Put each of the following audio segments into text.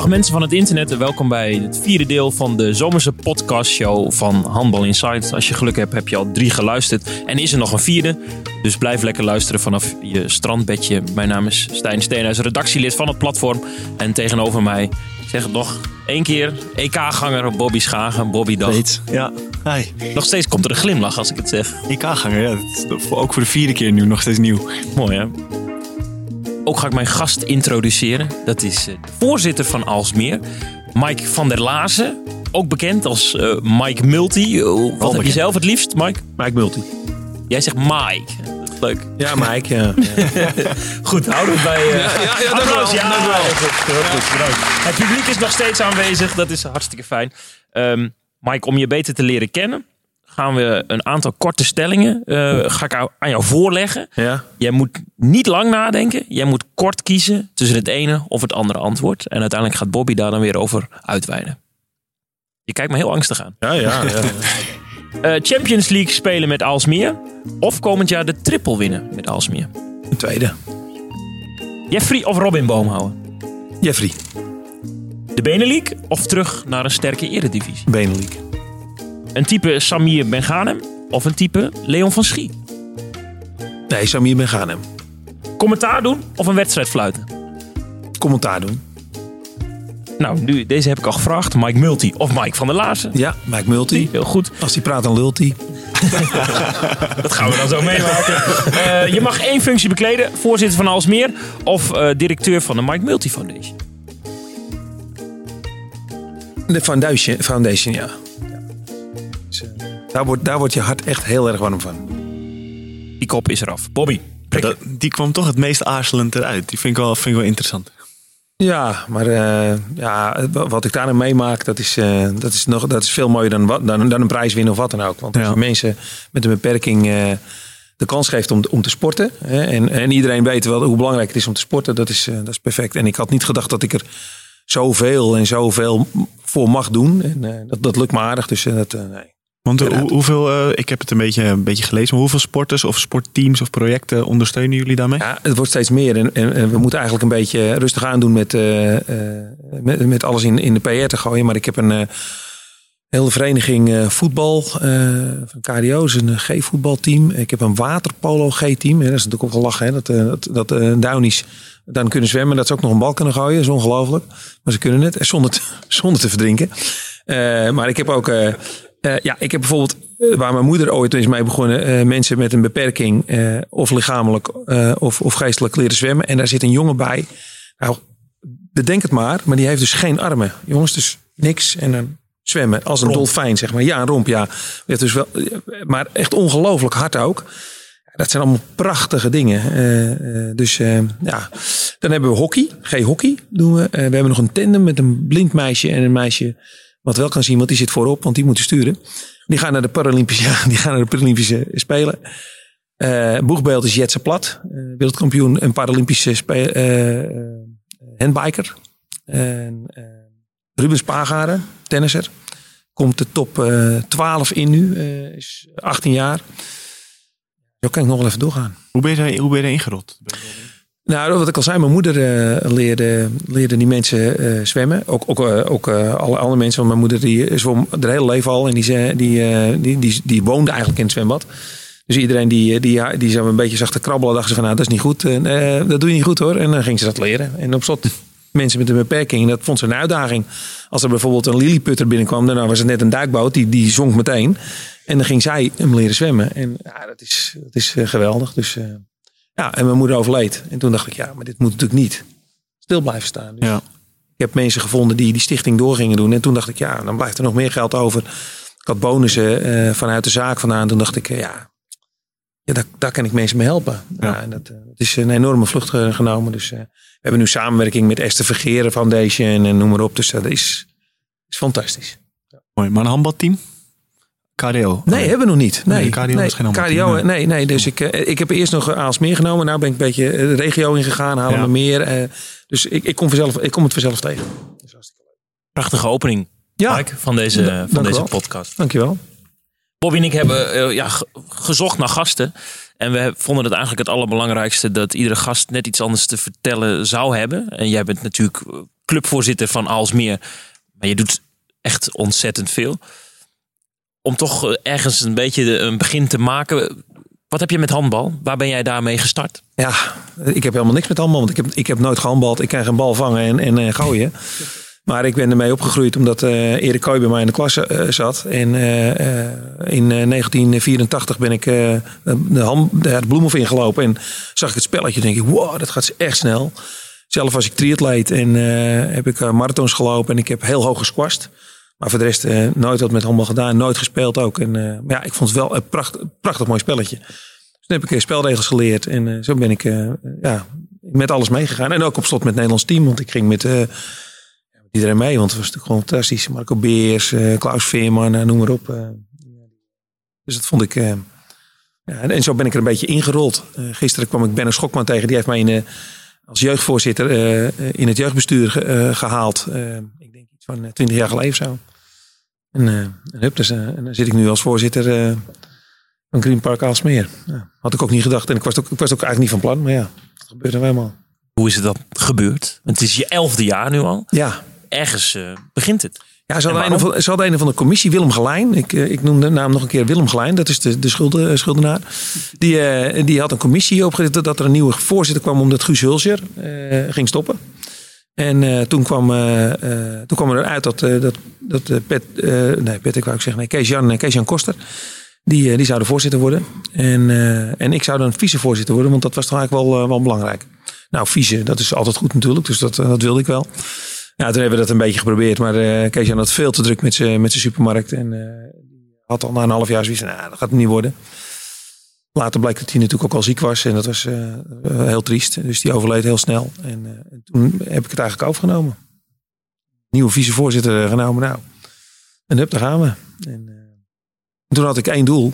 Dag mensen van het internet en welkom bij het vierde deel van de zomerse podcastshow van Handbal Insight. Als je geluk hebt, heb je al drie geluisterd en is er nog een vierde. Dus blijf lekker luisteren vanaf je strandbedje. Mijn naam is Stijn Steenhuis, redactielid van het platform. En tegenover mij, ik zeg het nog één keer, EK-ganger Bobby Schagen. Bobby, dag. Steeds. Ja, hi. Nog steeds komt er een glimlach als ik het zeg. EK-ganger, ja. Dat is ook voor de vierde keer nu nog steeds nieuw. Mooi hè? Ook ga ik mijn gast introduceren. Dat is eh, de voorzitter van Alsmeer, Mike van der Lazen. Ook bekend als eh, Mike Multi. Eh, wat heb je zelf het liefst, Mike? Mike Multi. Jij zegt Mike. Dat is leuk. Ja, Mike. Ja. Goed, houden we het bij... eh ja, applaus. Ja, dank u wel. heel goed, heel goed, bedankt. Het publiek is nog steeds aanwezig. Dat is hartstikke fijn. Ehm, Mike, om je beter te leren kennen... gaan we een aantal korte stellingen eh, ga ik aan jou voorleggen. ja. Jij moet niet lang nadenken. Jij moet kort kiezen tussen het ene of het andere antwoord. En uiteindelijk gaat Bobby daar dan weer over uitweiden. Je kijkt me heel angstig aan. Ja, ja, ja. Eh, Champions League spelen met Alsmeer. Of komend jaar de triple winnen met Alsmeer. Een tweede. Jeffrey of Robin Boomhouwen. Jeffrey. De Benelink of terug naar een sterke eredivisie. Benelink. Een type Samir Benganem of een type Leon van Schie. Nee, Samir Ben Ghanem. Commentaar doen of een wedstrijd fluiten. Commentaar doen. Nou, nu, deze heb ik al gevraagd. Mike Multi of Mike van der Laarzen. Ja, Mike Multi. Heel goed. Als hij praat, dan lult hij. Dat gaan we dan zo meemaken. Eh, je mag één functie bekleden. Voorzitter van Alsmeer of eh, directeur van de Mike Multi Foundation. De Foundation, foundation ja. Daar, wordt, daar wordt je hart echt heel erg warm van. Die kop is eraf. Bobby. Dat, die kwam toch het meest aarzelend eruit. Die vind ik wel, vind ik wel interessant. Ja, maar eh, ja, wat ik daarin meemaak, dat is, eh, dat is, nog, dat is veel mooier dan, wat, dan, dan een prijs winnen of wat dan ook. Want als Ja. je mensen met een beperking eh, de kans geeft om, om te sporten. Hè, en, en iedereen weet wel hoe belangrijk het is om te sporten. Dat is, eh, dat is perfect. En ik had niet gedacht dat ik er zoveel en zoveel voor mag doen. En dat, dat lukt me aardig. Dus dat, eh, nee. Want hoe- hoeveel, eh, ik heb het een beetje, een beetje gelezen, maar hoeveel sporters of sportteams of projecten ondersteunen jullie daarmee? Ja, het wordt steeds meer. En, en, en we moeten eigenlijk een beetje rustig aandoen met, eh, eh, met, met alles in, in de PR te gooien. Maar ik heb een eh, hele vereniging voetbal van KDO. is een G-voetbalteam. Ik heb een waterpolo G-team. Dat is natuurlijk ook wel lachen. Hè? Dat, dat, dat Downies dan kunnen zwemmen. Dat ze ook nog een bal kunnen gooien. Dat is ongelooflijk. Maar ze kunnen het. Zonder, te- zonder te verdrinken. Maar ik heb ook... eh, ja, ik heb bijvoorbeeld, eh, waar mijn moeder ooit is mee begonnen, eh, mensen met een beperking, of lichamelijk of, of geestelijk leren zwemmen. En daar zit een jongen bij. Nou, bedenk het maar, maar die heeft dus geen armen. Jongens, dus niks en dan zwemmen als een dolfijn, zeg maar. Ja, een romp, ja. Dus wel, maar echt ongelooflijk hard ook. Dat zijn allemaal prachtige dingen. Dus ja, dan hebben we hockey. G-hockey doen we. We hebben nog een tandem met een blind meisje en een meisje wat wel kan zien, want die zit voorop, want die moeten sturen. Die gaan naar de Paralympische, die gaan naar de Paralympische Spelen. Eh boegbeeld is Jetse Plat, eh, wereldkampioen en Paralympische eh, handbiker. En, Ruben Spagaren, tennisser. Komt de top eh 12 in nu, is 18 jaar. Zo kan ik nog wel even doorgaan. Hoe ben je, hoe je erin? Nou, wat ik al zei, mijn moeder eh, leerde, leerde die mensen eh, zwemmen. Ook, ook, eh, ook alle andere mensen. Want mijn moeder die zwom haar hele leven al. En die, die, die, die, die woonde eigenlijk in het zwembad. Dus iedereen die, die, die een beetje zag te krabbelen, dacht ze van nou, dat is niet goed. Dat doe je niet goed hoor. En dan ging ze dat leren. En op slot mensen met een beperking, dat vond ze een uitdaging. Als er bijvoorbeeld een lilliputter binnenkwam, dan was het net een duikboot. Die, die zonk meteen. En dan ging zij hem leren zwemmen. En ja, dat is, dat is geweldig. Dus ja, en mijn moeder overleed. En toen dacht ik, ja, maar dit moet natuurlijk niet stil blijven staan. Dus Ja. ik heb mensen gevonden die die stichting door gingen doen. En toen dacht ik, ja, dan blijft er nog meer geld over. Ik had bonussen eh, vanuit de zaak vandaan. Toen dacht ik, eh, ja, ja daar, daar kan ik mensen mee helpen. Ja. en dat, eh, dat is een enorme vlucht genomen. Dus we hebben nu samenwerking met Esther Vergeren Foundation en noem maar op. Dus dat is, is fantastisch. Mooi. Maar een handbalteam? KDO? Nee, hebben we nog niet. Nee, Nee, KDO is geen KDO, nee. nee, nee. Dus ik, eh, ik heb eerst nog Aalsmeer genomen. Nou ben ik een beetje de regio ingegaan, halen Ja. we meer. eh, dus ik, ik, kom vanzelf, ik kom het vanzelf tegen. Dus. Prachtige opening, Ja, Mike, van deze, van dank deze wel. podcast. dankjewel. Bobby en ik hebben eh, ja, ge- gezocht naar gasten. En we vonden het eigenlijk het allerbelangrijkste dat iedere gast net iets anders te vertellen zou hebben. En jij bent natuurlijk clubvoorzitter van Alsmeer. Maar je doet echt ontzettend veel. Om toch ergens een beetje een begin te maken. Wat heb je met handbal? Waar ben jij daarmee gestart? Ja, ik heb helemaal niks met handbal. Want ik heb, ik heb nooit gehandbald. Ik kan geen bal vangen en, en, en gooien. Maar ik ben ermee opgegroeid omdat uh, Erik Kooi bij mij in de klas zat. En in 1984 ben ik de, ham, de, de Bloemhof ingelopen. En zag ik het spelletje. denk ik, wow, dat gaat echt snel. Zelf was ik triatleet en heb ik marathons gelopen. En ik heb heel hoog gesquast. Maar voor de rest nooit wat met handbal gedaan. Nooit gespeeld ook. En maar ja, ik vond het wel een prachtig, mooi spelletje. Dus toen heb ik spelregels geleerd. En zo ben ik ja, met alles meegegaan. En ook op slot met het Nederlands team. Want ik ging met iedereen mee. Want het was natuurlijk gewoon fantastisch. Marco Beers, Klaus Veerman, noem maar op. Dus dat vond ik... ja, en, en, zo ben ik er een beetje ingerold. gisteren kwam ik Benno Schokman tegen. Die heeft mij als jeugdvoorzitter in het jeugdbestuur gehaald. ik denk iets van twintig jaar geleden of zo. En, en, hup, dus, en dan zit ik nu als voorzitter van Green Park Aalsmeer. Ja, had ik ook niet gedacht. En ik was ook, ik was ook eigenlijk niet van plan. Maar ja, dat gebeurde nou helemaal. Hoe is het dan gebeurd? Het is je elfde jaar nu al. Ja, ergens uh, begint het. Ja, ze hadden, een van, ze hadden een van de commissie, Willem Gelijn. Ik, uh, ik noem de naam nog een keer Willem Gelijn. Dat is de, de schulden, schuldenaar. Die, uh, die had een commissie opgericht dat er een nieuwe voorzitter kwam omdat Guus Hulser ging stoppen. En toen, kwam, toen kwam er uit dat, dat, dat Pet, nee, Pet, ik wou ik zeggen, nee, Kees-Jan Kees -Jan Koster, die, die zou de voorzitter worden. En, en ik zou dan vicevoorzitter worden, want dat was toch eigenlijk wel, wel belangrijk. Nou, vice, dat is altijd goed natuurlijk, dus dat, dat wilde ik wel. Ja, toen hebben we dat een beetje geprobeerd. Maar uh, Kees Jan had veel te druk met zijn met supermarkt. En uh, had al na een half jaar zoiets nou, dat gaat het niet worden. Later bleek dat hij natuurlijk ook al ziek was. En dat was uh, heel triest. Dus die overleed heel snel. En, en, toen heb ik het eigenlijk overgenomen. Nieuwe vicevoorzitter genomen. Nou, en hup, daar gaan we. En, en toen had ik één doel.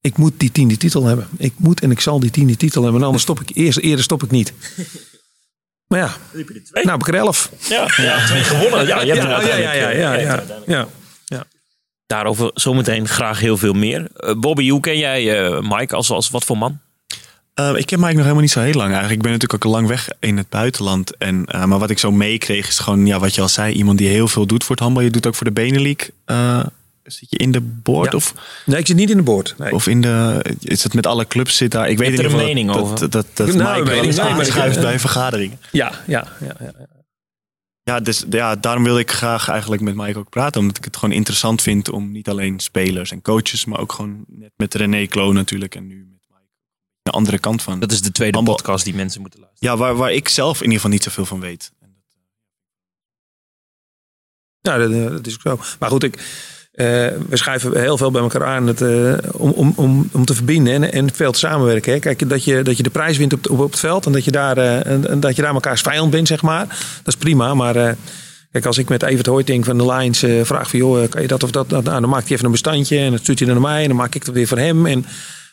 Ik moet die tiende titel hebben. Ik moet en ik zal die tiende titel hebben. Anders stop ik eerst, eerder stop ik niet. Maar ja, nou heb ik er elf. Ja, ja twee gewonnen. Ja, je hebt ja, ja, ja, ja, ja, ja. Daarover zometeen graag heel veel meer. Uh, Bobby, hoe ken jij uh, Mike als, als wat voor man? Uh, ik ken Mike nog helemaal niet zo heel lang eigenlijk. Ik ben natuurlijk ook al lang weg in het buitenland. En, maar wat ik zo meekreeg is gewoon, ja, wat je al zei, iemand die heel veel doet voor het handbal. Je doet ook voor de Benelink. Zit je in de board? Of? Nee, ik zit niet in de board. Nee. Of in de. Is het met alle clubs zit daar? Ik weet niet er een mening dat, over. Dat, dat, dat nou, Mike wel eens aanschuift bij vergaderingen. Ja, ja, ja. ja, ja. Ja, dus ja, daarom wil ik graag eigenlijk met Mike ook praten. Omdat ik het gewoon interessant vind om niet alleen spelers en coaches, maar ook gewoon net met René Klo natuurlijk. En nu met Mike de andere kant van. Dat is de tweede Handbal. podcast die mensen moeten luisteren. Ja, waar, waar ik zelf in ieder geval niet zoveel van weet. Ja, dat, dat is ook zo. Maar goed, ik, uh, we schuiven heel veel bij elkaar aan het, uh, om, om, om, om te verbinden en, veel te samenwerken. Hè. Kijk, dat je, dat je de prijs wint op, op, het veld en dat je daar, uh, dat je daar elkaars vijand bent, zeg maar. Dat is prima, maar kijk, als ik met Evert Hoiting van de Lions vraag van, joh, kan je dat of dat? Nou, dan maakt hij even een bestandje en dat stuurt hij naar mij en dan maak ik het weer voor hem. En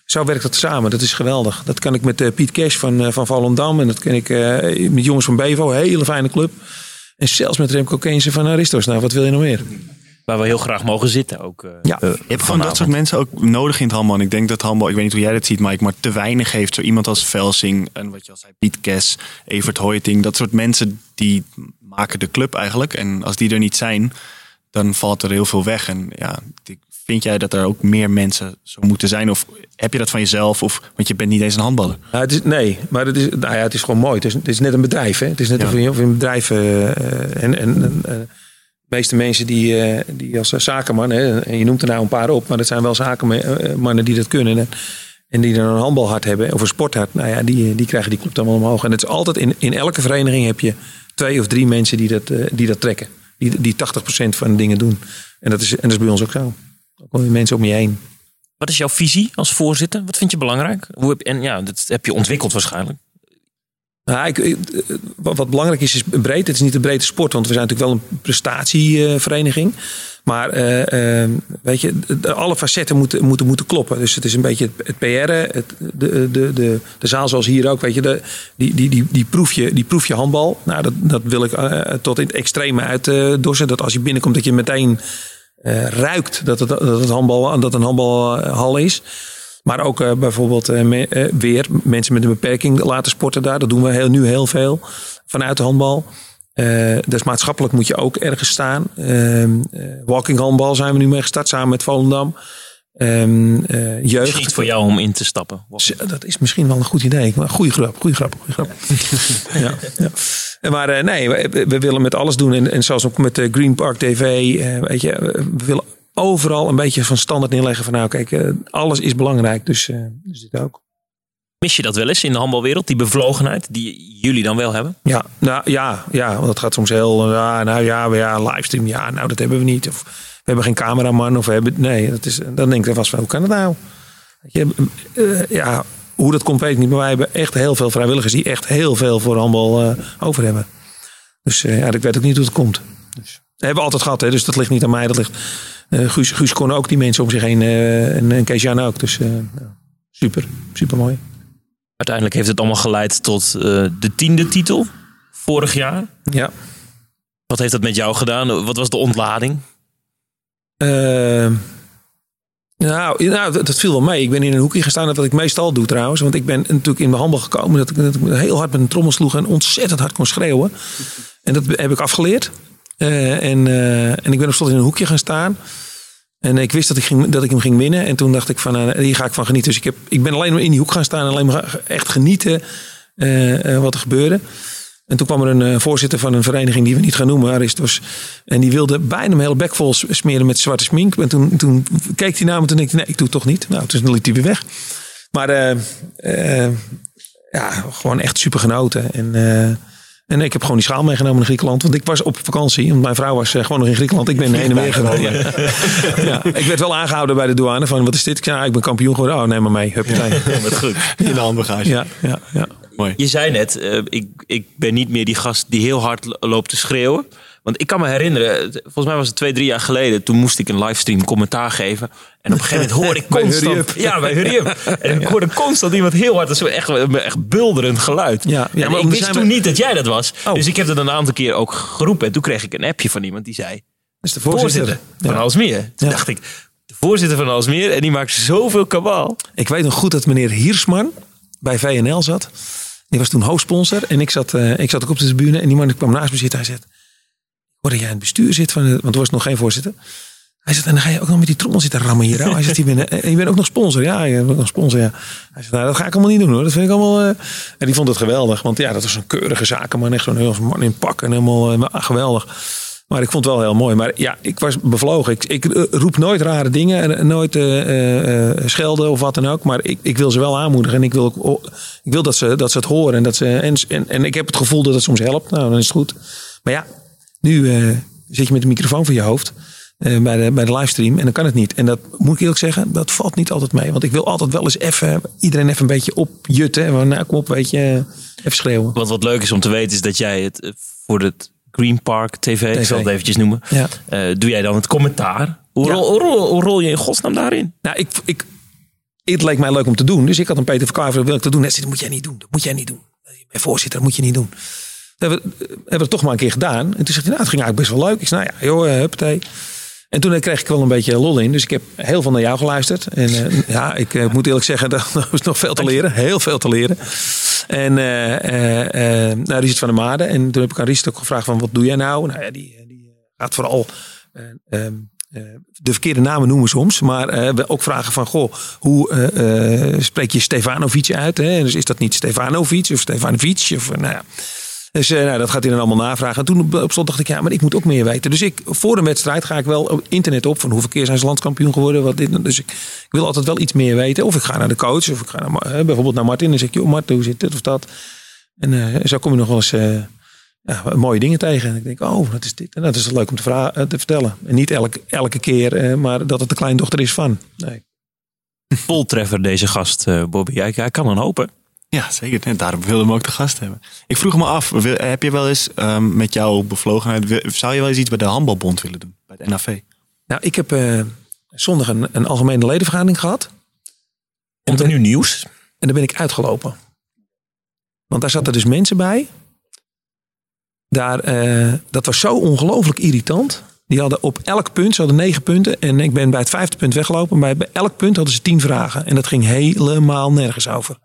zo werkt dat samen. Dat is geweldig. Dat kan ik met Piet Cash van, van en dat kan ik met jongens van Bevo, een hele fijne club. En zelfs met Remco Keense van Aristos. Nou, wat wil je nog meer? Waar we heel graag mogen zitten ook. Uh, ja, je hebt gewoon dat soort mensen ook nodig in het handbal. En ik denk dat handbal, ik weet niet hoe jij dat ziet, Mike, maar te weinig heeft. Zo iemand als Velsing en wat je al zei, Piet Kes, Evert Hoiting. Dat soort mensen die maken de club eigenlijk. En als die er niet zijn, dan valt er heel veel weg. En ja, vind jij dat er ook meer mensen zo moeten zijn? Of heb je dat van jezelf? Of, want je bent niet eens een handballer. Nou, het is, nee, maar het is, nou ja, het is gewoon mooi. Het is, het is net een bedrijf. Hè? Het is net ja. of je een bedrijf... Uh, en, en de meeste mensen die, uh, die als zakenman, hè, en je noemt er nou een paar op, maar dat zijn wel zakenmannen die dat kunnen. En, die dan een handbalhart hebben, of een sporthart, nou ja, die, die krijgen die club dan wel omhoog. En het is altijd in, in elke vereniging heb je twee of drie mensen die dat, die dat trekken. Die, die 80% van de dingen doen. En dat, is, en dat is bij ons ook zo. Ook al mensen om je heen. Wat is jouw visie als voorzitter? Wat vind je belangrijk? Hoe en ja, dat heb je ontwikkeld waarschijnlijk. Nou, ik, wat belangrijk is, is breed. Het is niet een brede sport, want we zijn natuurlijk wel een prestatievereniging. Maar uh, uh, weet je, alle facetten moeten, moeten, moeten kloppen. Dus het is een beetje het, PR, het, de, de, de, de zaal zoals hier ook. Weet je, de, die, die, die, die, proef je, die proef je handbal. Nou, dat, dat wil ik tot in het extreme uitdossen. dat als je binnenkomt, dat je meteen ruikt dat het, dat het handbal, dat een handbalhal is. Maar ook eh, bijvoorbeeld eh, me- eh, weer mensen met een beperking laten sporten daar. Dat doen we heel, nu heel veel vanuit de handbal. Dus maatschappelijk moet je ook ergens staan. Ehm, eh, walking handbal zijn we nu mee gestart samen met Volendam. Ehm, eh, jeugd. Misschien iets voor jou om in te stappen. Dat is misschien wel een goed idee. Maar goede grap, goede grap, goede grap. ja, ja. Maar nee, we, we willen met alles doen. En, en zoals ook met Green Park TV. weet je, we willen overal een beetje van standaard neerleggen. Van nou, kijk, eh, alles is belangrijk. Dus, eh, dus dit ook. Mis je dat wel eens in de handbalwereld? Die bevlogenheid die jullie dan wel hebben? Ja, nou, ja, ja, want dat gaat soms heel. Ja, nou ja, we- ja, livestream. Ja, nou, dat hebben we niet. Of we hebben geen cameraman. Of we hebben. Nee, dat is, dan denk ik vast van hoe kan het nou? Je, eh, ja, hoe dat komt weet ik niet. Maar wij hebben echt heel veel vrijwilligers die echt heel veel voor handbal eh, over hebben. Dus eh, ja, ik weet ook niet hoe het komt. Dus, dat hebben we altijd gehad, hè, dus dat ligt niet aan mij. Dat ligt. Eh, Guus, Guus kon ook die mensen om zich heen. eh, en, en Kees Jan ook. Dus eh, ja, super, super mooi. Uiteindelijk heeft het allemaal geleid tot de tiende titel vorig jaar. Ja. Wat heeft dat met jou gedaan? Wat was de ontlading? Ehm, nou, nou, dat, dat viel wel mee. Ik ben in een hoekje gestaan, wat ik meestal doe trouwens. Want ik ben natuurlijk in mijn handel gekomen dat ik, dat ik heel hard met een trommel sloeg en ontzettend hard kon schreeuwen. En dat heb ik afgeleerd. Eh, en, eh, en ik ben op slot in een hoekje gaan staan. En ik wist dat ik, ging, dat ik hem ging winnen. En toen dacht ik van, eh, hier ga ik van genieten. Dus ik, heb, ik ben alleen maar in die hoek gaan staan en alleen maar echt genieten wat er gebeurde. En toen kwam er een voorzitter van een vereniging die we niet gaan noemen, Aristos. En die wilde bijna mijn hele bek vol smeren met zwarte smink. En toen, toen keek hij naar me en toen dacht ik, nee, ik doe het toch niet. Nou, toen liet hij weer weg. Maar ja, gewoon echt super genoten. En, en ik heb gewoon die schaal meegenomen naar Griekenland. Want ik was op vakantie. Want mijn vrouw was eh, gewoon nog in Griekenland. Ik ben heen en weer gegaan. Ja. Ik werd wel aangehouden bij de douane. Van wat is dit? Ik zei, ah, ik ben kampioen geworden. Oh, neem maar mee. Huppatee. Wat goed. In de handbagage. Ja, ja, ja. Mooi. Je zei net, eh, ik, ik ben niet meer die gast die heel hard lo- loopt te schreeuwen. Want ik kan me herinneren, volgens mij was het twee, drie jaar geleden. Toen moest ik een livestream commentaar geven. En op een gegeven moment hoorde ik constant... Ja, bij Hurry Up. En ik hoorde constant iemand heel hard, zo echt, echt bulderend geluid. Ja, ja, en maar ik wist toen we- niet dat jij dat was. Oh. Dus ik heb dat een aantal keer ook geroepen. En toen kreeg ik een appje van iemand die zei... Dat is de Voorzitter, voorzitter. van Ja. Alsmeer. Toen dacht ik, de voorzitter van Alsmeer. En die maakt zoveel kabaal. Ik weet nog goed dat meneer Hiersman bij VNL zat. Die was toen hoofdsponsor. En ik zat, eh, ik zat ook op de tribune. En die man kwam naast me zitten. Hij zegt, hoorde jij in het bestuur zit van... want er was nog geen voorzitter. Hij zegt, en dan ga je ook nog met die trommel zitten rammen hier. Hij zegt, je bent, eh, je bent ook nog sponsor. Ja, je bent ook nog sponsor, ja. Hij zegt, nou, dat ga ik allemaal niet doen hoor. Dat vind ik allemaal... eh." En die vond het geweldig. Want ja, dat was een keurige zakenman. Echt zo'n heel man in pak. En helemaal eh, geweldig. Maar ik vond het wel heel mooi. Maar ja, ik was bevlogen. Ik, ik roep nooit rare dingen. En nooit schelden of wat dan ook. Maar ik, ik wil ze wel aanmoedigen. En ik wil, ik wil dat, ze, dat ze het horen. En, dat ze, en, en, en ik heb het gevoel dat het soms helpt. Nou, dan is het goed. Maar ja, nu eh, zit je met de microfoon voor je hoofd. eh, bij, de, bij de livestream. En dan kan het niet. En dat moet ik eerlijk zeggen. Dat valt niet altijd mee. Want ik wil altijd wel eens even iedereen even een beetje opjutten. Van, nou, kom op, weet je. Even schreeuwen. Wat, wat leuk is om te weten is dat jij het eh, voor het Green Park TV, ik zal het eventjes noemen. Ja. doe jij dan het commentaar? Hoe, Ja. rol, hoe, rol, hoe rol je in godsnaam daarin? Nou, ik, ik, het leek mij leuk om te doen. Dus ik had een Peter Verkaver, wil ik te doen. Net dat moet jij niet doen. Dat moet jij niet doen. Voorzitter, dat moet je niet doen. Hebben, we- hebben we het toch maar een keer gedaan. En toen zegt hij, nou, het ging eigenlijk best wel leuk. Ik zei, nou ja, joh, eh, huppatee. En toen kreeg ik wel een beetje lol in. Dus ik heb heel veel naar jou geluisterd. En eh, ja, ik eh, moet eerlijk zeggen, er is nog veel te leren. Heel veel te leren. En eh eh eh nou, Richard van der Made. En toen heb ik aan Richard ook gevraagd van, wat doe jij nou? Nou ja, die, eh, die gaat vooral... eh, ehm, eh, de verkeerde namen noemen soms. Maar eh, we ook vragen van, goh, hoe eh, eh, spreek je Stefanovic uit? Hè? Dus is dat niet Stefanovic of Stefanovic? Of, eh, nou ja. Dus nou, dat gaat hij dan allemaal navragen. En toen op, slot dacht ik, ja, maar ik moet ook meer weten. Dus ik, voor een wedstrijd ga ik wel op internet op. Van hoeveel keer zijn ze landskampioen geworden? Wat dit, dus ik, ik wil altijd wel iets meer weten. Of ik ga naar de coach. Of ik ga naar, bijvoorbeeld naar Martin. En zeg ik, joh Martin, hoe zit dit of dat? En eh, zo kom je nog wel eens eh, ja, mooie dingen tegen. En ik denk, oh, wat is dit? En dat is leuk om te, eh, te vertellen. En niet elke, elke keer, maar dat het de kleindochter is van. Nee. Voltreffer deze gast, Bobby. Hij, kan dan hopen. Ja, zeker. En daarom wilden we hem ook te gast hebben. Ik vroeg me af, heb je wel eens ehm, met jouw bevlogenheid, zou je wel eens iets bij de handbalbond willen doen? Bij het NAV? Nou, ik heb eh, zondag een, een algemene ledenvergadering gehad. Komt er nu nieuws? En daar ben ik uitgelopen. Want daar zaten dus mensen bij. Daar, eh, dat was zo ongelooflijk irritant. Die hadden op elk punt, ze hadden negen punten. En ik ben bij het vijfde punt weggelopen. Maar bij elk punt hadden ze tien vragen. En dat ging helemaal nergens over.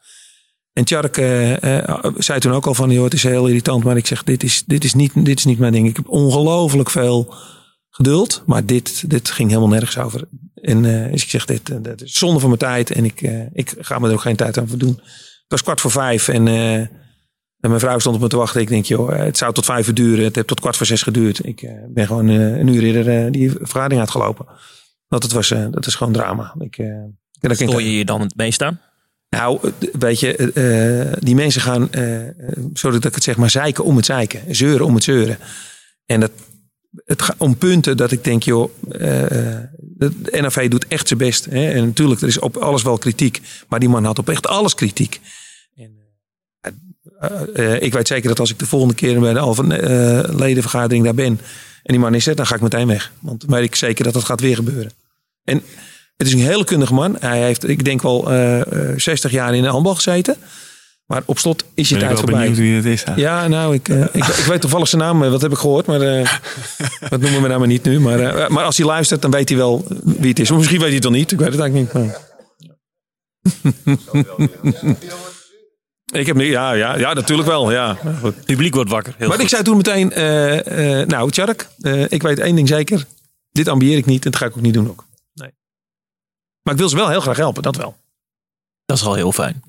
En Tjark eh, eh, zei toen ook al van, joh, het is heel irritant. Maar ik zeg, dit is, dit is, niet, dit is niet mijn ding. Ik heb ongelooflijk veel geduld. Maar dit, dit ging helemaal nergens over. En eh, dus ik zeg, dit, dat is zonde van mijn tijd. En ik, ik ga me er ook geen tijd aan verdoen. Het was kwart voor vijf. En, en mijn vrouw stond op me te wachten. Ik denk, joh, het zou tot vijf uur duren. Het heeft tot kwart voor zes geduurd. Ik ben gewoon een uur eerder die vergadering uitgelopen. Want het was, dat is gewoon drama. Ik- Stoor je je dan het meest aan? Nou, weet je, eh, eh, die mensen gaan, eh, eh, sorry dat ik het zeg, maar zeiken om het zeiken. Zeuren om het zeuren. En dat, het gaat om punten dat ik denk, joh, de NAV doet echt zijn best. Hè? En natuurlijk, er is op alles wel kritiek. Maar die man had op echt alles kritiek. En, ik weet zeker dat als ik de volgende keer bij de Alphen ledenvergadering daar ben. En die man is er, dan ga ik meteen weg. Want dan weet ik zeker dat dat gaat weer gebeuren. En het is een hele kundige man. Hij heeft, ik denk wel, eh, eh, 60 jaar in de handbal gezeten. Maar op slot is je Ben ik tijd wel voorbij. benieuwd wie het is. hè? Ja, nou, ik, eh, ik, ik weet toevallig zijn naam. eh, Wat heb ik gehoord? Maar eh, dat noemen we nou maar niet nu. Maar, eh, maar als hij luistert, dan weet hij wel wie het is. Of misschien weet hij het wel niet. Ik weet het eigenlijk niet. Maar... ik heb nu, ja, ja, ja, natuurlijk wel. Ja. Het publiek wordt wakker. Heel Maar goed. ik zei toen meteen, eh, eh, nou Tjark, eh, ik weet één ding zeker. Dit ambieer ik niet en dat ga ik ook niet doen ook. Maar ik wil ze wel heel graag helpen, dat wel. Dat is al heel fijn.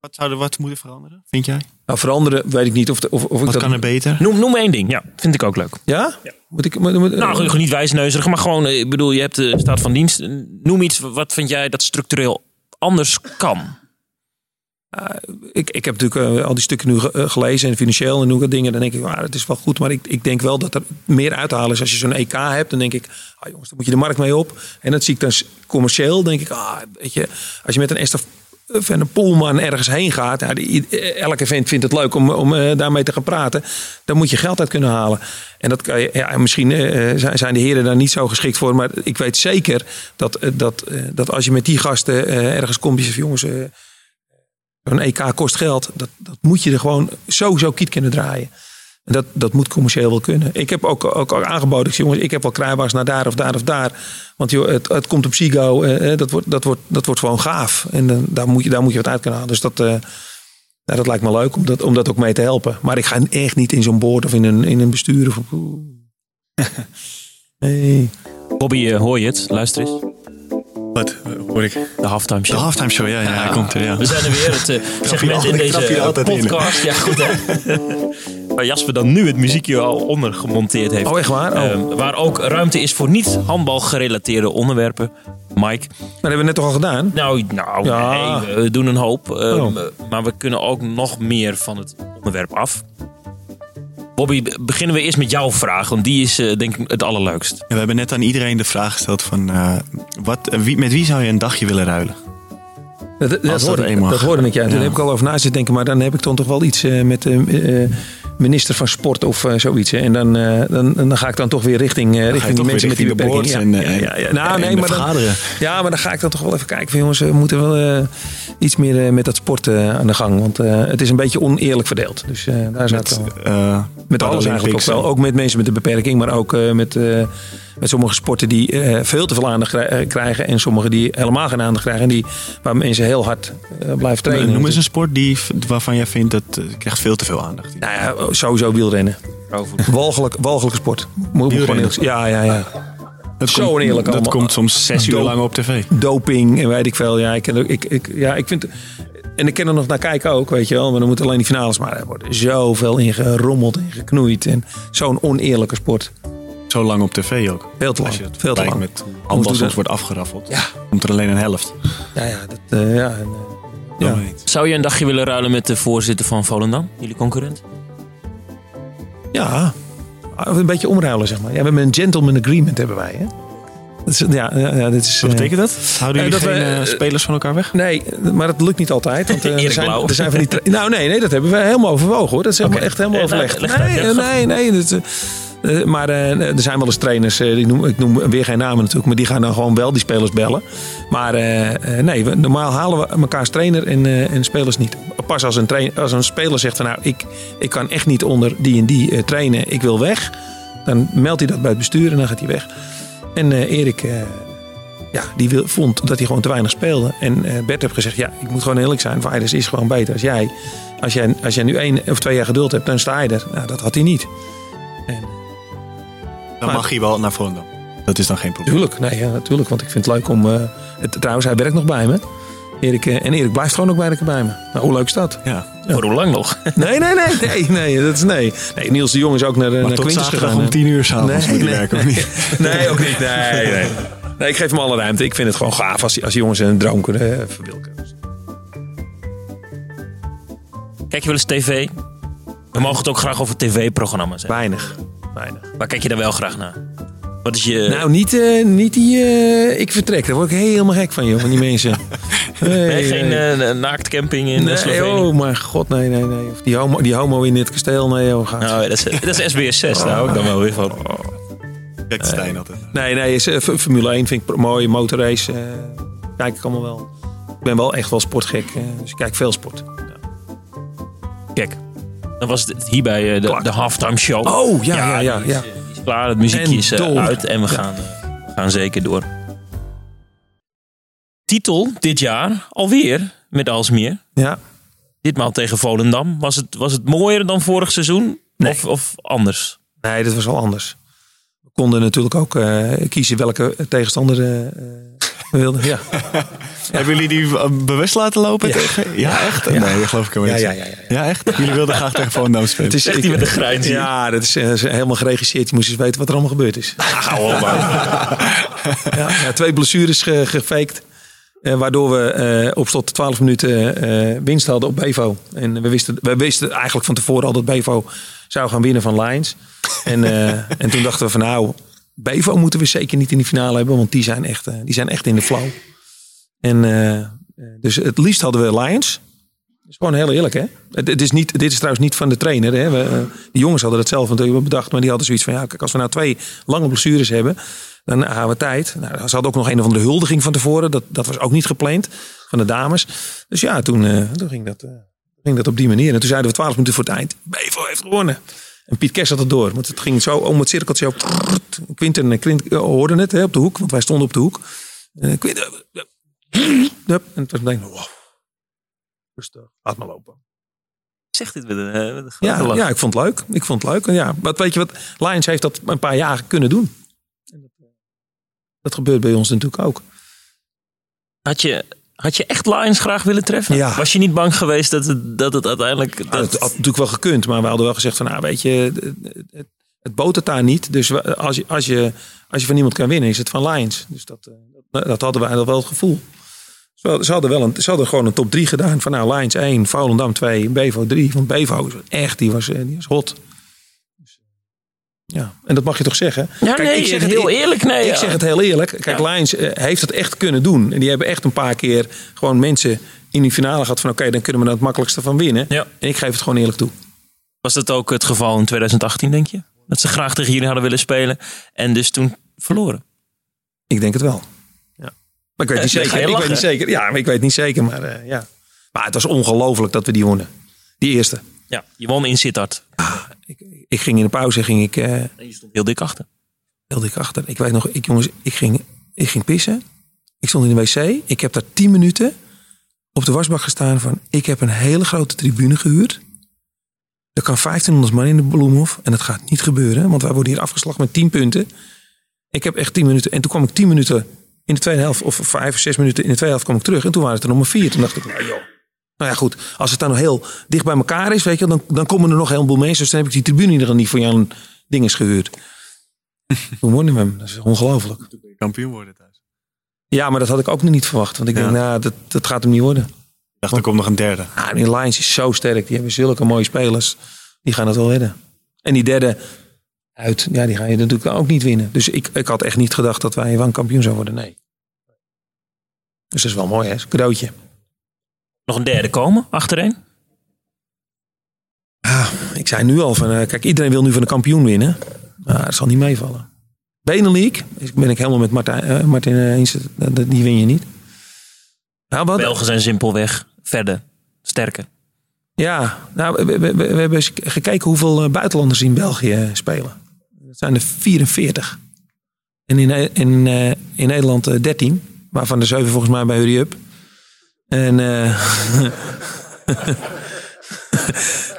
Wat zou er wat moeten veranderen, vind jij? Nou, veranderen weet ik niet of, of, of ik Wat dat... kan er beter? Noem, noem één ding. Ja, vind ik ook leuk. Ja? Moet ik... Moet, moet- Nou, gewoon niet wijsneuzig, maar gewoon, eh, ik bedoel, je hebt de staat van dienst. Noem iets, wat vind jij dat structureel anders kan? Ik, ik heb natuurlijk eh, al die stukken nu eh, gelezen en financieel en hoe dingen. Dan denk ik, ah, het is wel goed. Maar ik, ik denk wel dat er meer uit te halen is. Als je zo'n EK hebt, dan denk ik, ah, jongens, dan moet je de markt mee op. En dat zie ik dan commercieel. denk ik, ah, weet je, als je met een Esther van een Poelman ergens heen gaat. Ja, die, eh, elk event vindt het leuk om, om eh, daarmee te gaan praten. Dan moet je geld uit kunnen halen. En dat kan je, ja, misschien eh, zijn- de heren daar niet zo geschikt voor. Maar ik weet zeker dat, eh, dat, eh, dat als je met die gasten eh, ergens komt. Je zegt, jongens, eh, een EK kost geld. Dat, dat moet je er gewoon sowieso kiet kunnen draaien. En dat, dat moet commercieel wel kunnen. Ik heb ook, ook, aangeboden. Ik jongens, ik heb wel kruiwagens naar daar of daar of daar. Want het, het komt op Sigo. eh, eh, dat, wordt, dat, wordt, dat wordt gewoon gaaf. En daar, moet je, daar moet je wat uit kunnen halen. Dus dat, eh, nou, dat lijkt me leuk om dat, om dat ook mee te helpen. Maar ik ga echt niet in zo'n boord of in een, in een bestuur. Of. Bobby, eh, hoor je het? Luister eens. Wat hoor ik? De halftime De show. halftime show, ja, ja, hij komt er, ja. We zijn er weer. Het eh, segment in deze eh, in. podcast. Ja, goed hè. Waar Jasper dan nu het muziekje al onder gemonteerd heeft. Oh, echt waar? Oh. Eh, waar ook ruimte is voor niet handbal gerelateerde onderwerpen. Mike. Dat hebben we net toch al gedaan? Nou, nou Ja. nee, we doen een hoop. eh, Oh. Maar we kunnen ook nog meer van het onderwerp af. Bobby, be- beginnen we eerst met jouw vraag. Want die is eh, denk ik het allerleukst. En we hebben net aan iedereen de vraag gesteld van... eh, wat, wie, met wie zou je een dagje willen ruilen? Dat, dat, dat hoorde, eenmaal dat hoorde ik, ja. Toen Ja. heb ik al over na zitten denken. Maar dan heb ik dan toch wel iets eh, met minister van Sport of eh, zoiets. hè. En dan, eh, dan, dan ga ik dan toch weer richting, eh, richting die mensen met die richting de beperking. boards en, ja, ja, ja, Nou, en nee, maar dan, ja, maar dan ga ik dan toch wel even kijken van jongens, we moeten wel iets meer met dat sport aan de gang. Want het is een beetje oneerlijk verdeeld. Dus daar wel... Met, Met alles eigenlijk ook wel. Ook met mensen met een beperking, maar ook met, met sommige sporten die eh, veel te veel aandacht eh, krijgen. En sommige die helemaal geen aandacht krijgen. En die, waar mensen heel hard eh, blijven trainen. Noem eens een sport die, waarvan jij vindt dat krijgt veel te veel aandacht. Nou ja, sowieso wielrennen. Walgelijk, walgelijke sport. Moet gewoon. Ja, ja, ja. Dat Zo komt- oneerlijk Dat allemaal. komt soms zes uur lang op tv. Doping en weet ik veel. Ja, ik, ik, ik, ja, ik vind... En ik ken er nog naar kijken ook, weet je wel. Maar dan moeten alleen die finales. Maar er wordt zoveel in gerommeld en geknoeid. En zo'n oneerlijke sport. Zo lang op tv ook. Veel te lang. Als je het Veel te lang. met Hoe soms dat? wordt afgeraffeld. Ja. Komt er alleen een helft. Ja, ja. Dat, eh, ja, en, eh, ja. Zou je een dagje willen ruilen met de voorzitter van Volendam? Jullie concurrent? Ja, een beetje omruilen zeg maar. Ja, we hebben een gentleman agreement hebben wij. Hè? Dat is, ja, ja, dit is, Wat eh, betekent dat? Houden jullie dat geen we, spelers van elkaar weg? Nee, maar dat lukt niet altijd. Want, er, zijn, er zijn van die nou, nee, nee, dat hebben we helemaal overwogen hoor. Dat is helemaal, echt helemaal nou, overlegd. Nee, nee, nee. dat, maar eh, er zijn wel eens trainers, eh, die noem, ik noem weer geen namen natuurlijk, maar die gaan dan gewoon wel die spelers bellen. Maar eh, eh, nee, normaal halen we elkaar als trainer en, eh, en spelers niet. Pas als een, train, als een speler zegt van nou, ik, ik kan echt niet onder die en die eh, trainen, ik wil weg. Dan meldt hij dat bij het bestuur en dan gaat hij weg. En eh, Erik, eh, ja, die wil, vond dat hij gewoon te weinig speelde. En eh, Bert heeft gezegd, ja, ik moet gewoon eerlijk zijn. Vaiders is gewoon beter als jij. Als jij, als jij nu één of twee jaar geduld hebt, dan sta je er. Nou, dat had hij niet. En, Dan mag hij wel naar Volendam. Dat is dan geen probleem. Tuurlijk, nee, ja, natuurlijk. Want ik vind het leuk om. eh, het, trouwens, hij werkt nog bij me. Erik, eh, en Erik blijft gewoon ook bij, bij me. Nou, hoe leuk is dat? Ja. Voor hoe lang nog? Nee, nee, nee, nee, nee, dat is nee. Nee, Niels de Jong is ook naar, Maar naar tot Quintus gegaan. om tien uur s'avonds moet hij werken, of niet? Nee, ook niet. Nee, nee. Nee, ik geef hem alle ruimte. Ik vind het gewoon gaaf als die, als die jongens een droom kunnen eh, verwilken. Kijk je wel eens tv? We mogen het ook graag over tv-programma's hebben. Weinig. Weinig. Waar kijk je dan wel graag naar? Wat is je... Nou, niet, eh, niet die... eh, ik vertrek. Daar word ik helemaal gek van, joh. Van die mensen. Nee, nee, geen nee. eh, naaktcamping in Nee, Slovenië? oh, maar god, nee, nee, nee. Of die homo, die homo in dit kasteel, nee, joh, gaat. Nou, dat is, dat is SBS 6, daar hou ik dan wel weer van. Kijk, Stijn altijd. Nee, nee, is, eh, F- Formule 1 vind ik mooi. Motorrace, eh, kijk ik allemaal wel. Ik ben wel echt wel sportgek, eh, dus ik kijk veel sport. Kijk, dan was het hier bij eh, de, de halftime show. Oh, ja, ja, ja. die is, ja. eh, die is klaar, het muziekje is eh, uit en we gaan, we gaan zeker door. Titel dit jaar, alweer, met Alsmeer. ja. Ditmaal tegen Volendam. Was het, was het mooier dan vorig seizoen? Nee. Of, of anders? Nee, dat was wel anders. Konden natuurlijk ook eh, kiezen welke tegenstander eh, eh, we wilden. Ja. Hebben jullie die bewust laten lopen? Ja. Tegen? Ja, echt? Ja. Nee, dat geloof ik helemaal Ja, niet. ja, ja, ja, Ja, echt? Jullie wilden graag tegen Volendam spelen? Het is hij met een grijns. Ja, dat is, is helemaal geregisseerd. Je moest eens weten wat er allemaal gebeurd is. Man. Ja, ja, twee blessures ge, gefaked. Eh, waardoor we eh, op slot 12 minuten eh, winst hadden op Bevo. En we wisten, we wisten eigenlijk van tevoren al dat Bevo zou gaan winnen van Lions. En, en toen dachten we van nou, Bevo moeten we zeker niet in die finale hebben. Want die zijn echt, die zijn echt in de flow. En dus het liefst hadden we Lions. Dat is gewoon heel eerlijk, hè? Het, het is niet, dit is trouwens niet van de trainer. Hè? We, die jongens hadden het zelf natuurlijk bedacht. Maar die hadden zoiets van, ja, kijk, als we nou twee lange blessures hebben, dan hebben we tijd. Nou, ze hadden ook nog een of andere huldiging van tevoren. Dat, dat was ook niet gepland van de dames. Dus ja, toen, eh, toen ging, dat, eh, ging dat op die manier. En toen zeiden we 12 minuten voor het eind. Bevo heeft gewonnen. En Piet Kers had het door. Want het ging zo om het cirkeltje. Quinten en Quint eh, hoorden het hè, op de hoek. Want wij stonden op de hoek. En Quinten, en het was meteen, wow. Rustig, laat maar lopen. Zegt dit met een, met een Ja, lach. ja, ik vond het leuk. Ik vond het leuk. En ja, wat weet je wat? Lions heeft dat een paar jaar kunnen doen. Dat, gebeurt bij ons natuurlijk ook. Had je, had je echt Lions graag willen treffen? Ja. Was je niet bang geweest dat het, dat het uiteindelijk... Nou, Dat, dat had natuurlijk wel gekund, maar we hadden wel gezegd van, nou weet je, het, het, het botert daar niet. Dus als je, als, je, als je van niemand kan winnen, is het van Lions. Dus dat, eh, dat, hadden wij wel het gevoel. Ze hadden, wel een, ze hadden gewoon een top 3 gedaan. Van nou, Lions 1, Volendam 2, Bevo 3. Want Bevo echt, die was, eh, die was hot. Ja, en dat mag je toch zeggen? ja, Kijk, nee, ik zeg het heel eerlijk. Nee, Ik ja. zeg het heel eerlijk. Kijk, Ja. Lions eh, heeft het echt kunnen doen. En die hebben echt een paar keer gewoon mensen in die finale gehad van oké, dan kunnen we er het makkelijkste van winnen. Ja. En ik geef het gewoon eerlijk toe. Was dat ook het geval in 2018, denk je? Dat ze graag tegen jullie hadden willen spelen en dus toen verloren? Ik denk het wel. Ja. Maar ik weet Eh, niet zeker. Ik weet niet zeker. Ja, maar ik weet niet zeker. Maar eh, ja. Maar het was ongelooflijk dat we die wonnen. Die eerste. Ja, je won in Sittard. Ik, ik ging in de pauze ging ik eh, En je stond heel dik achter. heel dik achter. Ik weet nog, ik, jongens, ik ging, ik ging pissen. Ik stond in de wc. Ik heb daar tien minuten op de wasbak gestaan van... ik heb een hele grote tribune gehuurd. Er kan 1500 man in de Bloemhof. En dat gaat niet gebeuren. Want wij worden hier afgeslagen met 10 punten. Ik heb echt 10 minuten. En toen kwam ik 10 minuten in de tweede helft. Of vijf of zes minuten in de tweede helft kwam ik terug. En toen waren het er nog maar vier. Toen dacht ik, nou joh. Nou ja, goed. Als het dan nog heel dicht bij elkaar is, weet je, wel, dan, dan komen er nog een heleboel mensen. Dus dan heb ik die tribune in ieder geval niet voor Jan Dinges gehuurd. Toen wonnen we hem. Dat is ongelooflijk. Kampioen worden thuis. Ja, maar dat had ik ook nog niet verwacht. Want ik Ja. denk, nou, dat, dat gaat hem niet worden. Ik dacht, er komt nog een derde. Ah, die Lions is zo sterk. Die hebben zulke mooie spelers. Die gaan het wel redden. En die derde uit, ja, die ga je natuurlijk ook niet winnen. Dus ik, ik had echt niet gedacht dat wij van kampioen zouden worden. Nee. Dus dat is wel mooi, hè? Een cadeautje. Nog een derde komen, achterin. Ah, ik zei nu al van, eh, kijk, iedereen wil nu van de kampioen winnen. Maar dat zal niet meevallen. Benelink, ben ik helemaal met Martijn, eh, Martin eh, eens. Die win je niet. Nou, wat, Belgen zijn simpelweg verder, sterker. Ja, nou, we, we, we- we hebben eens gekeken hoeveel buitenlanders in België spelen. Dat zijn er 44. En in, in, in Nederland uh, 13. Waarvan de 7 volgens mij bij Hurry Up. En... Uh,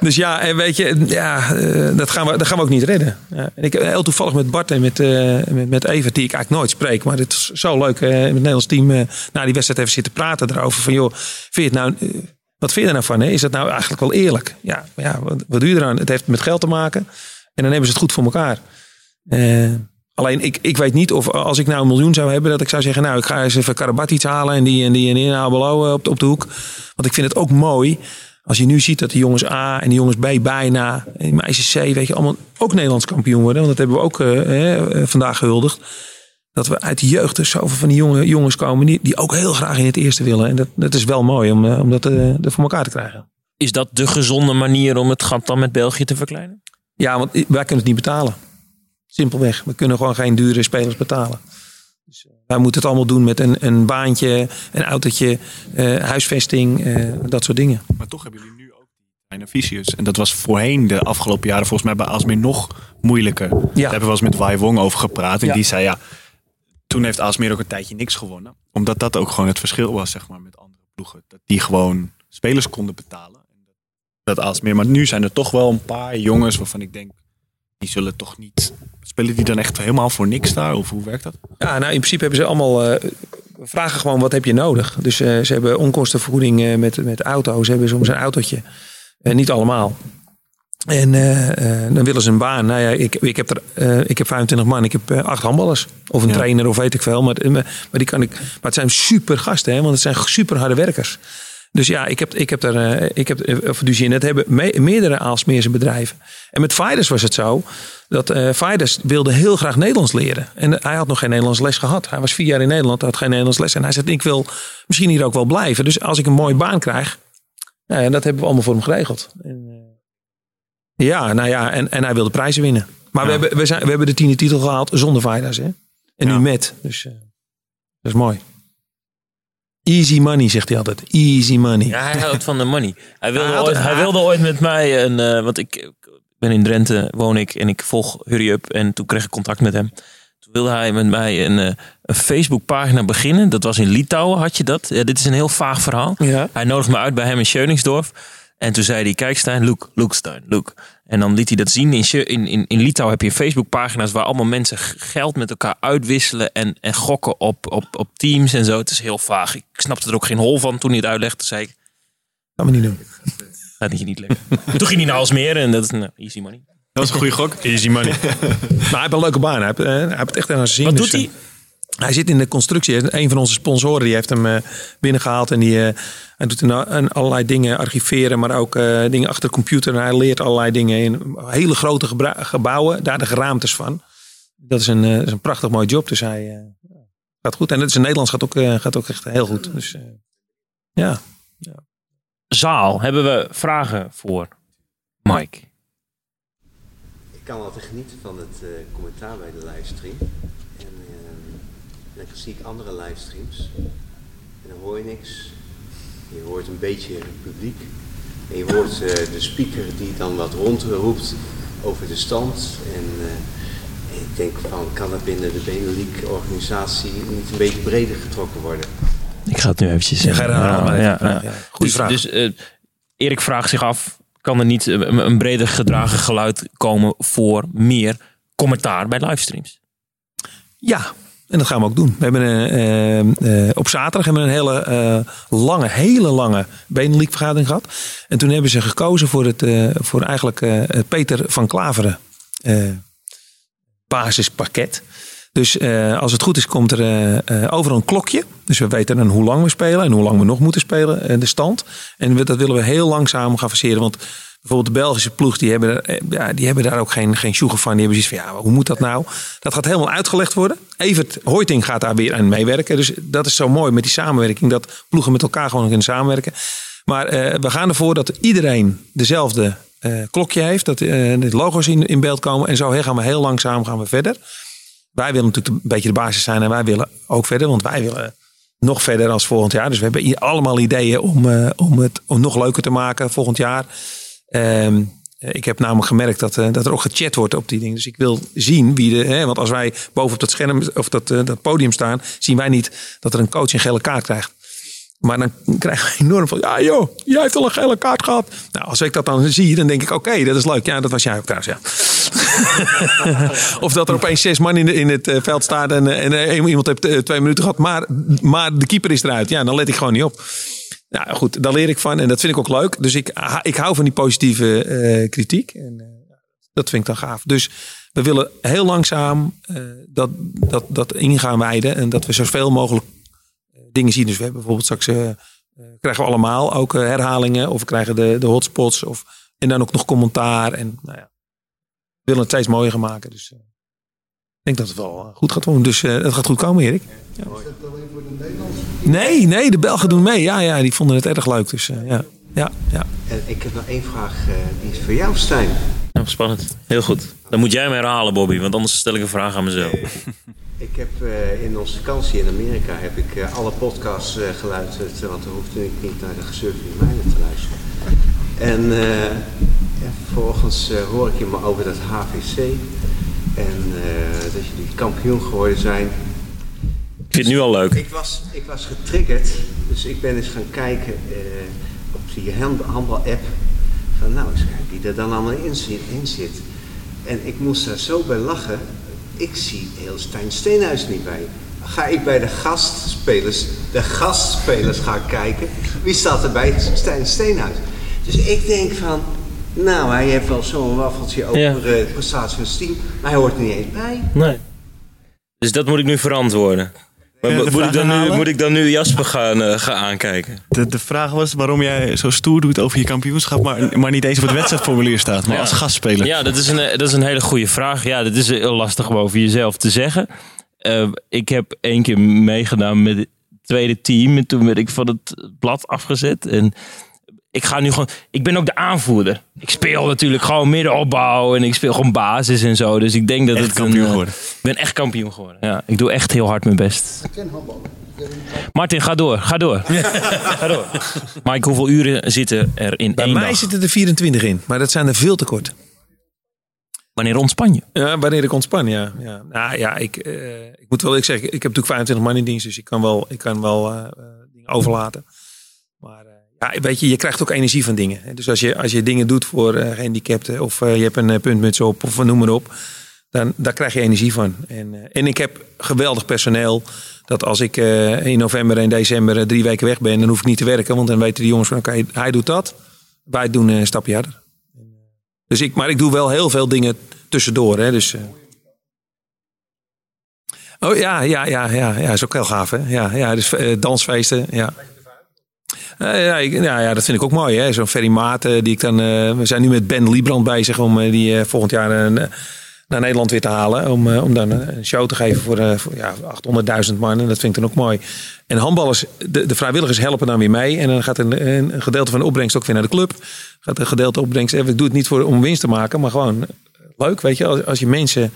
dus ja, en weet je, ja, dat, gaan we, dat gaan we ook niet redden. Ja, en ik heb heel toevallig met Bart en met, uh, met, met Evert, die ik eigenlijk nooit spreek. Maar het is zo leuk uh, met het Nederlands team na die wedstrijd even zitten praten erover. Van joh, vind je het nou, wat vind je er nou van? Hè? Is dat nou eigenlijk wel eerlijk? Ja, ja wat, wat doe je eraan? Het heeft met geld te maken. En dan hebben ze het goed voor elkaar. Alleen ik, ik weet niet of als ik nou een miljoen zou hebben, dat ik zou zeggen, nou ik ga eens even Karabatic halen en die en die en die en op, op de hoek. Want ik vind het ook mooi als je nu ziet dat de jongens A en de jongens B bijna, en meisjes C, weet je, allemaal ook Nederlands kampioen worden. Want dat hebben we ook uh, vandaag gehuldigd. Dat we uit de jeugd dus zoveel van die jonge jongens komen die, die ook heel graag in het eerste willen. En dat, dat is wel mooi om, om dat uh, voor elkaar te krijgen. Is dat de gezonde manier om het gat dan met België te verkleinen? Ja, want wij kunnen het niet betalen. Simpelweg. We kunnen gewoon geen dure spelers betalen. Dus wij moeten het allemaal doen met een, een baantje, een autootje, uh, huisvesting, uh, dat soort dingen. Maar toch hebben jullie nu ook die kleine visius. En dat was voorheen de afgelopen jaren volgens mij bij Asmir nog moeilijker. Ja. Daar hebben we wel eens met Wai Wong over gepraat. En ja. die zei ja, toen heeft Asmir ook een tijdje niks gewonnen. Omdat dat ook gewoon het verschil was zeg maar met andere ploegen. Dat die gewoon spelers konden betalen. Dat Asmir. Maar nu zijn er toch wel een paar jongens waarvan ik denk, die zullen toch niet Spelen die dan echt helemaal voor niks daar? Of hoe werkt dat? Ja, nou in principe hebben ze allemaal. Uh, vragen gewoon wat heb je nodig. Dus uh, ze hebben onkostenvergoeding uh, met, met auto's. Ze hebben soms een autootje. niet allemaal. En dan willen ze een baan. Nou ja, ik, ik, heb, er, ik heb 25 man. Ik heb acht handballers. Of een ja. trainer of weet ik veel. Maar, maar, die kan ik, maar het zijn super gasten. Hè, want het zijn super harde werkers. Dus ja, ik heb, ik heb daar, uh, ik heb, of dus in het hebben me, meerdere Aalsmeerse bedrijven. En met Fidesz was het zo dat uh, Fidesz wilde heel graag Nederlands leren. En hij had nog geen Nederlands les gehad. Hij was vier jaar in Nederland, had geen Nederlands les. En hij zei, ik wil misschien hier ook wel blijven. Dus als ik een mooie baan krijg, nou ja, dat hebben we allemaal voor hem geregeld. Ja, nou ja, en, en hij wilde prijzen winnen. Maar ja. we, hebben, we, zijn, we hebben de tiende titel gehaald zonder Fidesz. Hè? En ja. nu met. Dus uh, dat is mooi. Easy money, zegt hij altijd. Easy money. Ja, hij houdt van de money. Hij wilde, hij ooit, hij wilde ooit met mij een. Uh, want ik ben in Drenthe, woon ik en ik volg Hurry Up. En toen kreeg ik contact met hem. Toen wilde hij met mij een, uh, een Facebookpagina beginnen. Dat was in Litouwen, had je dat? Ja, dit is een heel vaag verhaal. Ja. Hij nodigde me uit bij hem in Schöningsdorf. En toen zei hij, kijk Stijn, look, look Stijn, look. En dan liet hij dat zien. In, in, in Litouwen heb je Facebookpagina's waar allemaal mensen geld met elkaar uitwisselen en, en gokken op, op, op teams en zo. Het is heel vaag. Ik snapte er ook geen hol van toen hij het uitlegde. Toen zei ik, dat me niet doen. Dat je niet lekker. toen ging hij naar Alsmeer en dat is nou, easy money. Dat is een goede gok. Easy money. maar hij heeft een leuke baan. Hij heeft, hij heeft het echt aan zijn zin. Wat doet hij? Hij zit in de constructie. Een van onze sponsoren die heeft hem uh, binnengehaald. En die uh, hij doet een, allerlei dingen archiveren. Maar ook uh, dingen achter de computer. En hij leert allerlei dingen in hele grote gebouwen. Daar de geraamtes van. Dat is een, is een prachtig mooi job. Dus hij gaat goed. En het is in Nederlands gaat ook, gaat ook echt heel goed. Dus ja. ja. Zaal hebben we vragen voor Mike. Ik kan altijd genieten van het commentaar bij de livestream. En dan zie ik andere livestreams. En dan hoor je niks. Je hoort een beetje het publiek. En je hoort uh, de speaker die dan wat rondroept over de stand. En uh, ik denk van, kan dat binnen de Benelux organisatie niet een beetje breder getrokken worden? Ik ga het nu eventjes zeggen. Ja, ja, ja, ja. Goeie dus, vraag. Dus uh, Erik vraagt zich af, kan er niet een, een breder gedragen geluid komen voor meer commentaar bij livestreams? Ja, en dat gaan we ook doen. We hebben een, uh, uh, op zaterdag hebben we een hele uh, lange, hele lange Benelink vergadering gehad. En toen hebben ze gekozen voor, het, voor eigenlijk Peter van Klaveren basispakket. Dus als het goed is, komt er overal een klokje. Dus we weten dan hoe lang we spelen en hoe lang we nog moeten spelen, de stand. En dat willen we heel langzaam gaan verseren. Want Bijvoorbeeld de Belgische ploeg, die hebben, ja, die hebben daar ook geen, geen van. Die hebben zoiets van, ja, hoe moet dat nou? Dat gaat helemaal uitgelegd worden. Evert Hoiting gaat daar weer aan meewerken. Dus dat is zo mooi met die samenwerking. Dat ploegen met elkaar gewoon kunnen samenwerken. Maar uh, we gaan ervoor dat iedereen dezelfde uh, klokje heeft. Dat uh, de logo's in, in beeld komen. En zo gaan we heel langzaam gaan we verder. Wij willen natuurlijk een beetje de basis zijn. En wij willen ook verder. Want wij willen nog verder als volgend jaar. Dus we hebben hier allemaal ideeën om, om het om nog leuker te maken volgend jaar. Um, eh, ik heb namelijk gemerkt dat, eh, dat er ook gechat wordt op die dingen. Dus ik wil zien wie de. Hè, want als wij boven op dat scherm of dat, eh, dat podium staan, zien wij niet dat er een coach een gele kaart krijgt. Maar dan krijgen we enorm van, ja joh, jij hebt al een gele kaart gehad. Nou, als ik dat dan zie, dan denk ik, oké, dat is leuk. Ja, dat was jij ook trouwens, ja. of dat er opeens zes man in, de, in het eh, veld staat en, en iemand heeft twee minuten gehad, maar, maar de keeper is eruit. Ja, dan let ik gewoon niet op. Nou goed, daar leer ik van en dat vind ik ook leuk. Dus ik, ha- ik hou van die positieve eh, kritiek. En eh, dat vind ik dan gaaf. Dus we willen heel langzaam eh, dat, dat, dat in gaan wijden. En dat we zoveel mogelijk dingen zien. Dus we hebben bijvoorbeeld straks... krijgen we allemaal ook herhalingen. Of we krijgen de, de hotspots. Of, en dan ook nog commentaar. En nou ja, we willen het steeds mooier gaan maken. Dus denk dat het wel eh, goed gaat doen. Dus eh, het gaat goed komen, Erik. Ja. Nee, nee, de Belgen doen mee. Ja, ja, die vonden het erg leuk. Dus eh, ja, ja, ja. En ik heb nog één vraag, eh, die is voor jou, Stijn. Nou, spannend. Heel goed. Dan moet jij hem herhalen, Bobby, want anders stel ik een vraag aan mezelf. Ik heb eh, in onze vakantie in Amerika heb ik eh, alle podcasts eh, geluisterd, want dan hoefde ik niet naar de gesurfde mijnen te luisteren. En eh, ja, vervolgens eh, hoor ik je maar over dat HVC en eh, dat jullie kampioen geworden zijn. Ik vind het nu al leuk. Ik was, ik was getriggerd, dus ik ben eens gaan kijken eh, op die hand- handbal-app. Van nou, eens kijken wie er dan allemaal in zit, in zit. En ik moest daar zo bij lachen. Ik zie heel Stijn Steenhuis niet bij. Ga ik bij de gastspelers, de gastspelers gaan kijken. Wie staat er bij Stijn Steenhuis? Dus ik denk van, nou, hij heeft wel zo'n waffeltje over Ja. eh, de prestatie van zijn team, maar hij hoort er niet eens bij. Nee. Dus dat moet ik nu verantwoorden. Maar Ja, moet, ik dan nu, moet ik dan nu Jasper gaan, eh, gaan aankijken? De, de vraag was waarom jij zo stoer doet over je kampioenschap, maar, maar niet eens op het wedstrijdformulier staat, maar Ja. als gastspeler. Ja, dat is, een, dat is een hele goede vraag. Ja, dat is heel lastig om over jezelf te zeggen. Eh, ik heb één keer meegedaan met het tweede team. En toen werd ik van het blad afgezet. En ik ga nu gewoon... Ik ben ook de aanvoerder. Ik speel natuurlijk gewoon middenopbouw. En ik speel gewoon basis en zo. Dus ik denk dat Echt het kampioen een, eh, geworden. Ik ben echt kampioen geworden. Ja, ik doe echt heel hard mijn best. Martin, ga door. Ga door. ga door. Mike, hoeveel uren zitten er in Bij één mij dag? zitten er 24 in, maar dat zijn er veel te kort. Wanneer ontspan je? Ja, wanneer ik ontspan, ja. ja. Nou ja, ik, eh, ik moet wel ik zeggen, ik heb natuurlijk 25 man in dienst, dus ik kan wel, ik kan wel eh, dingen overlaten. Weet je, je krijgt ook energie van dingen. Dus als je, als je dingen doet voor eh, gehandicapten of eh, je hebt een eh, puntmuts op of noem maar op, dan daar krijg je energie van. En, en ik heb geweldig personeel. Dat als ik in november en december drie weken weg ben, dan hoef ik niet te werken. Want dan weten die jongens van oké, hij doet dat. Wij doen een stapje harder. Dus ik, maar ik doe wel heel veel dingen tussendoor. Hè, dus. Oh ja, ja, ja, ja, ja, is ook heel gaaf. Hè? Ja, ja, dus dansfeesten. Ja. Ja, ja, dat vind ik ook mooi. hè. Zo'n Ferry Maat, eh, die ik dan. eh, we zijn nu met Ben Liebrand bezig om eh, die volgend jaar naar Nederland weer te halen. Om, om dan een show te geven voor, voor ja, 800.000 man. En dat vind ik dan ook mooi. En handballers, de, de vrijwilligers helpen dan weer mee. En dan gaat een, een gedeelte van de opbrengst ook weer naar de club. Gaat een gedeelte opbrengst. Ik doe het niet voor, om winst te maken, maar gewoon leuk. Weet je, als, als je mensen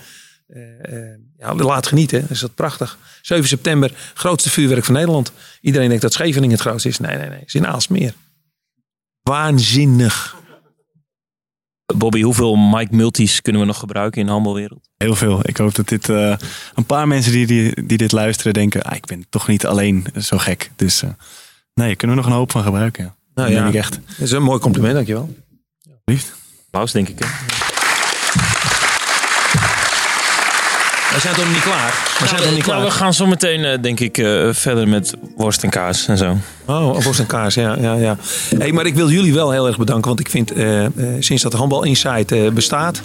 ja, laat genieten, is dat prachtig. 7 september, grootste vuurwerk van Nederland. Iedereen denkt dat Scheveningen het grootste is. Nee, nee, nee. Het is in Aalsmeer. Waanzinnig. Bobby, hoeveel Mike Multis kunnen we nog gebruiken in de handbalwereld? Heel veel. Ik hoop dat dit eh, een paar mensen die, die, die dit luisteren denken, ah, ik ben toch niet alleen zo gek. Dus eh, nee, kunnen we nog een hoop van gebruiken. Ja. Nou Dat ja, ik echt. Dat is een mooi compliment, dankjewel. Lief. Applaus, denk ik. Hè? We zijn toch nog niet klaar? We zijn toch niet Nou, we klaar? gaan zo meteen, eh, denk ik, eh, verder met worst en kaas en zo. Oh, worst en kaas, ja. ja, ja. Hey, maar ik wil jullie wel heel erg bedanken. Want ik vind, eh, eh, sinds dat Handbal Insight eh, bestaat...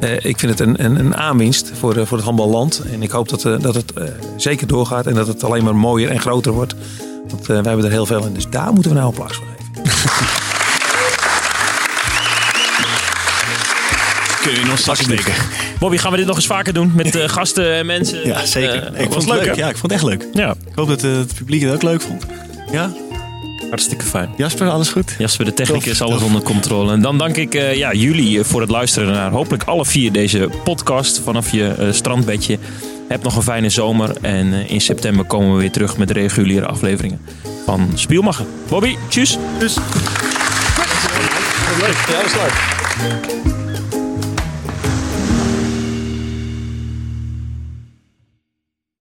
eh, ik vind het een, een, een aanwinst voor, eh, voor het handballand. En ik hoop dat, eh, dat het eh, zeker doorgaat. En dat het alleen maar mooier en groter wordt. Want eh, wij hebben er heel veel in. Dus daar moeten we nou applaus voor geven. Kun je nog straks steken. Bobby, gaan we dit nog eens vaker doen met eh, gasten en mensen? Ja, zeker. Eh, ik vond het leuk. Ja, ik vond het echt leuk. Ja, Ik hoop dat eh, het publiek het ook leuk vond. Ja, hartstikke fijn. Jasper, alles goed? Jasper, de techniek Tof, is alles tof. onder controle. En dan dank ik eh, ja, jullie eh, voor het luisteren naar hopelijk alle vier deze podcast vanaf je eh, strandbedje. Heb nog een fijne zomer en eh, in september komen we weer terug met reguliere afleveringen van Spielmacher. Bobby, tjus! Leuk. Ja, dat is leuk.